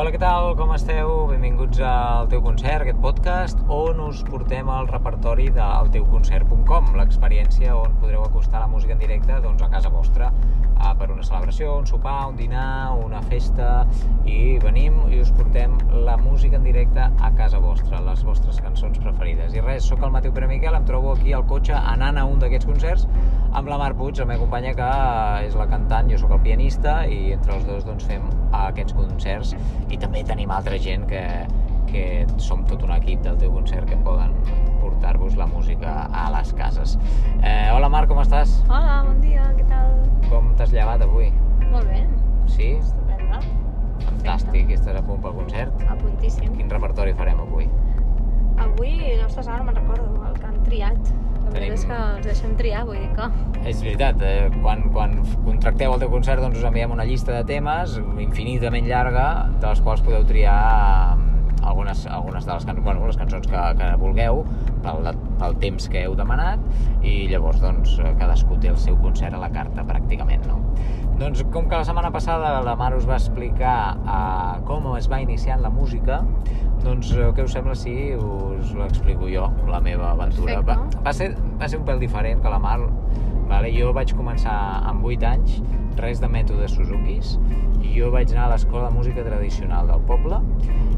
Hola, què tal? Com esteu? Benvinguts al teu concert, aquest podcast, on us portem el repertori del teuconcert.com, l'experiència on podreu acostar la música en directe doncs, a casa vostra, eh, per una celebració, un sopar, un dinar, una festa, i venim i us portem la música en directe a casa vostra, les vostres cançons preferides. I res, sóc el Mateu Pere Miquel, em trobo aquí al cotxe anant a un d'aquests concerts amb la Mar Puig, la meva companya, que és la cantant, jo sóc el pianista, i entre els dos doncs, fem aquests concerts i també tenim altra gent que, que som tot un equip del teu concert que poden portar-vos la música a les cases. Eh, hola Marc, com estàs? Hola, bon dia, què tal? Com t'has llevat avui? Molt bé, Sí? estupenda. Fantàstic, i estàs a punt pel concert? A puntíssim. Quin repertori farem avui? Avui, ostres, ara me'n recordo, el que han triat. Tenim- és que els deixem triar, vull dir que... És veritat, eh, quan, quan contracteu el teu concert doncs us enviem una llista de temes infinitament llarga, de les quals podeu triar eh, algunes, algunes de les, can bueno, les cançons que, que vulgueu pel, pel temps que heu demanat i llavors doncs, cadascú té el seu concert a la carta pràcticament, no? Doncs com que la setmana passada la Mar us va explicar uh, com es va iniciant la música, doncs eh, què us sembla si us l'explico jo, la meva aventura? Va, Perfecte. va, ser, va ser un pèl diferent que la Mar, vale? jo vaig començar amb 8 anys, res de mètodes Suzukis, i jo vaig anar a l'escola de música tradicional del poble,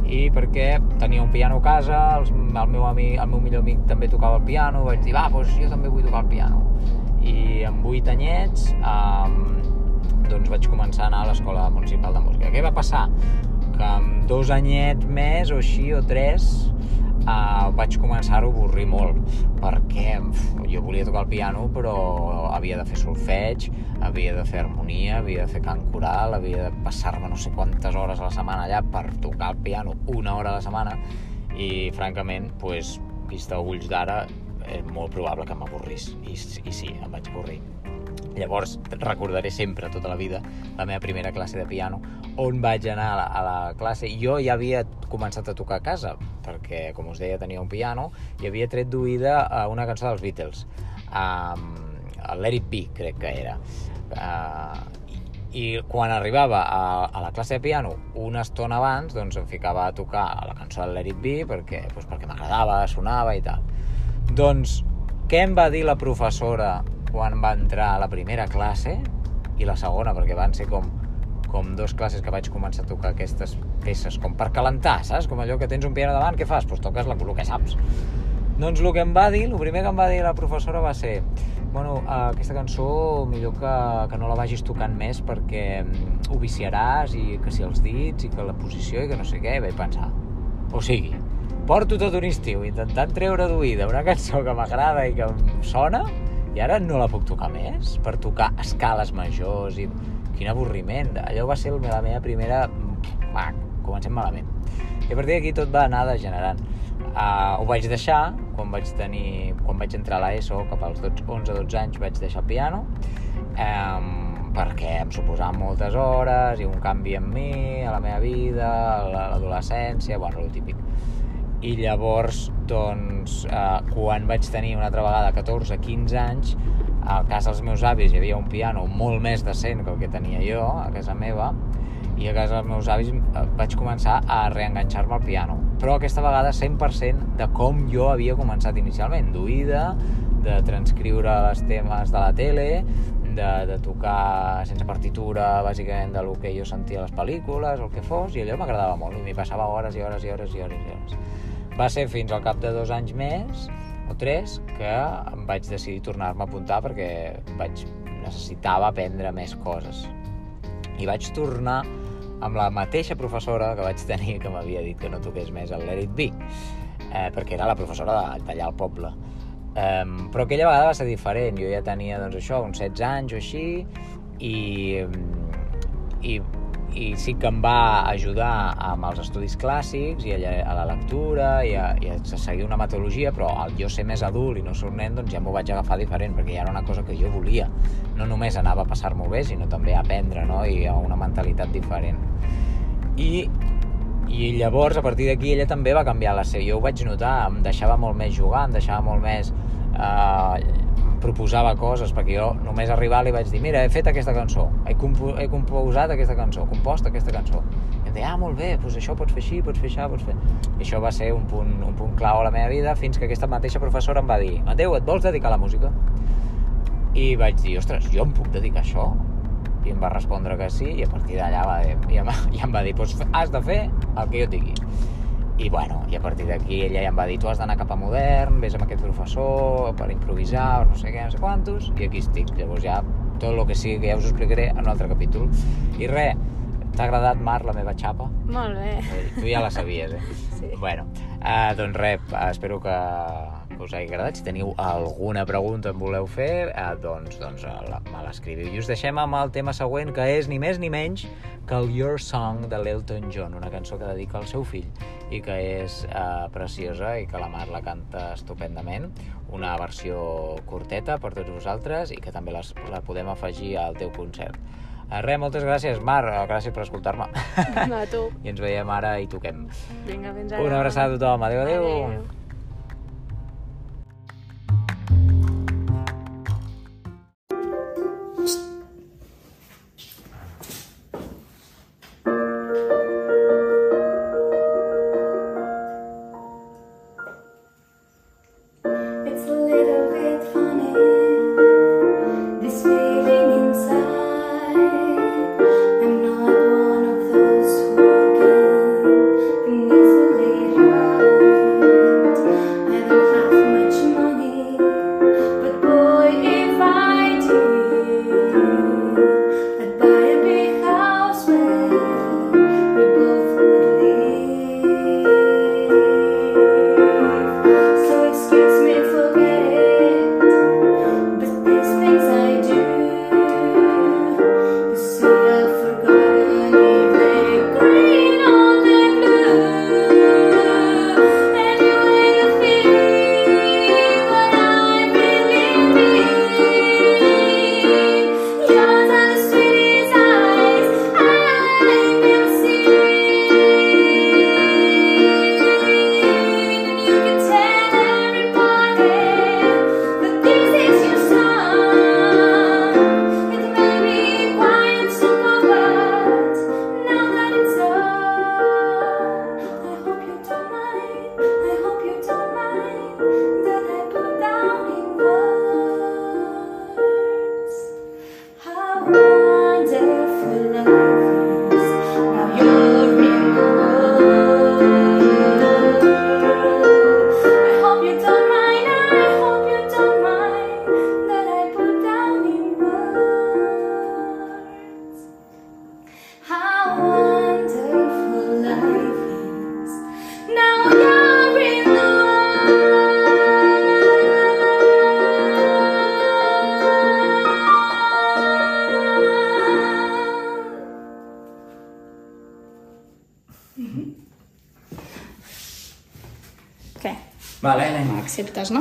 i perquè tenia un piano a casa, els, el, meu amic, el meu millor amic també tocava el piano, vaig dir, va, doncs jo també vull tocar el piano. I amb 8 anyets, um, doncs vaig començar a anar a l'escola municipal de música. Què va passar? Que amb dos anyets més o així, o tres, uh, vaig començar a avorrir molt, perquè uf, jo volia tocar el piano, però havia de fer solfeig, havia de fer harmonia, havia de fer cant coral, havia de passar-me no sé quantes hores a la setmana allà per tocar el piano una hora a la setmana, i francament, pues, vist a ulls d'ara, és molt probable que m'avorrís, I, i sí, em vaig avorrir. Llavors, recordaré sempre, tota la vida, la meva primera classe de piano, on vaig anar a la, a la classe. Jo ja havia començat a tocar a casa, perquè, com us deia, tenia un piano, i havia tret d'oïda eh, una cançó dels Beatles, um, Let It Be, crec que era. Uh, i, quan arribava a, a la classe de piano una estona abans, doncs em ficava a tocar la cançó del Let It Be perquè, doncs perquè m'agradava, sonava i tal. Doncs, què em va dir la professora quan va entrar a la primera classe i la segona, perquè van ser com, com dos classes que vaig començar a tocar aquestes peces, com per calentar, saps? Com allò que tens un piano davant, què fas? Doncs pues toques la, el que saps. Doncs el que em va dir, el primer que em va dir la professora va ser bueno, eh, aquesta cançó millor que, que no la vagis tocant més perquè mm, ho viciaràs i que si els dits i que la posició i que no sé què, vaig pensar o sigui, porto tot un estiu intentant treure d'oïda una cançó que m'agrada i que em sona i ara no la puc tocar més? Per tocar escales majors i quin avorriment. Allò va ser la meva primera va, comencem malament. I a partir d'aquí tot va anar degenerant. Uh, ho vaig deixar quan vaig tenir quan vaig entrar a l'ESO cap als 11-12 anys vaig deixar el piano um, perquè em suposava moltes hores i un canvi en mi, a la meva vida, a l'adolescència, bueno, el típic. I llavors, doncs, eh, quan vaig tenir una altra vegada 14-15 anys, a casa dels meus avis hi havia un piano molt més decent que el que tenia jo, a casa meva, i a casa dels meus avis eh, vaig començar a reenganxar-me al piano. Però aquesta vegada 100% de com jo havia començat inicialment, d'oïda, de transcriure els temes de la tele, de, de tocar sense partitura, bàsicament de lo que jo sentia a les pel·lícules, el que fos, i allò m'agradava molt, i m'hi passava hores i hores i hores i hores i hores. Va ser fins al cap de dos anys més, o tres, que em vaig decidir tornar-me a apuntar perquè vaig, necessitava aprendre més coses. I vaig tornar amb la mateixa professora que vaig tenir que m'havia dit que no toqués més el Let It Be, eh, perquè era la professora de- d'allà al poble. Um, però aquella vegada va ser diferent, jo ja tenia doncs això, uns 16 anys o així i, i, i sí que em va ajudar amb els estudis clàssics i a, a la lectura i a, i a seguir una metodologia, però al jo ser més adult i no ser un nen, doncs ja m'ho vaig agafar diferent, perquè ja era una cosa que jo volia. No només anava a passar-m'ho bé, sinó també a aprendre, no? I a una mentalitat diferent. I i llavors, a partir d'aquí, ella també va canviar la seva. Jo ho vaig notar, em deixava molt més jugar, em deixava molt més... Eh, proposava coses, perquè jo només arribar li vaig dir, mira, he fet aquesta cançó, he, compo he composat aquesta cançó, compost aquesta cançó. I em deia, ah, molt bé, doncs això pots fer així, pots fer això, pots fer... I això va ser un punt, un punt clau a la meva vida fins que aquesta mateixa professora em va dir, Mateu, et vols dedicar a la música? I vaig dir, ostres, jo em puc dedicar a això? I em va respondre que sí, i a partir d'allà va, i em, i em va dir, doncs has de fer el que jo et digui. I bueno, i a partir d'aquí ella ja em va dir, tu has d'anar cap a modern, vés amb aquest professor per improvisar, no sé què, no sé quantos, i aquí estic. Llavors ja tot el que sigui que ja us explicaré en un altre capítol. I res, t'ha agradat, Mar, la meva xapa? Molt bé. Eh, Tu ja la sabies, eh? Sí. Bueno, uh, doncs res, eh, espero que us hagi agradat. Si teniu alguna pregunta em voleu fer, uh, doncs, doncs uh, la, me l'escriviu. I us deixem amb el tema següent, que és ni més ni menys que el Your Song de l'Elton John, una cançó que dedica al seu fill i que és uh, preciosa i que la Mar la canta estupendament. Una versió curteta per tots vosaltres i que també les, la podem afegir al teu concert. Uh, res, moltes gràcies, Mar, uh, gràcies per escoltar-me. A tu. I ens veiem ara i toquem. Vinga, fins ara. Una abraçada a tothom. Adéu, adéu. Adéu. Vale, anem. Acceptes, no?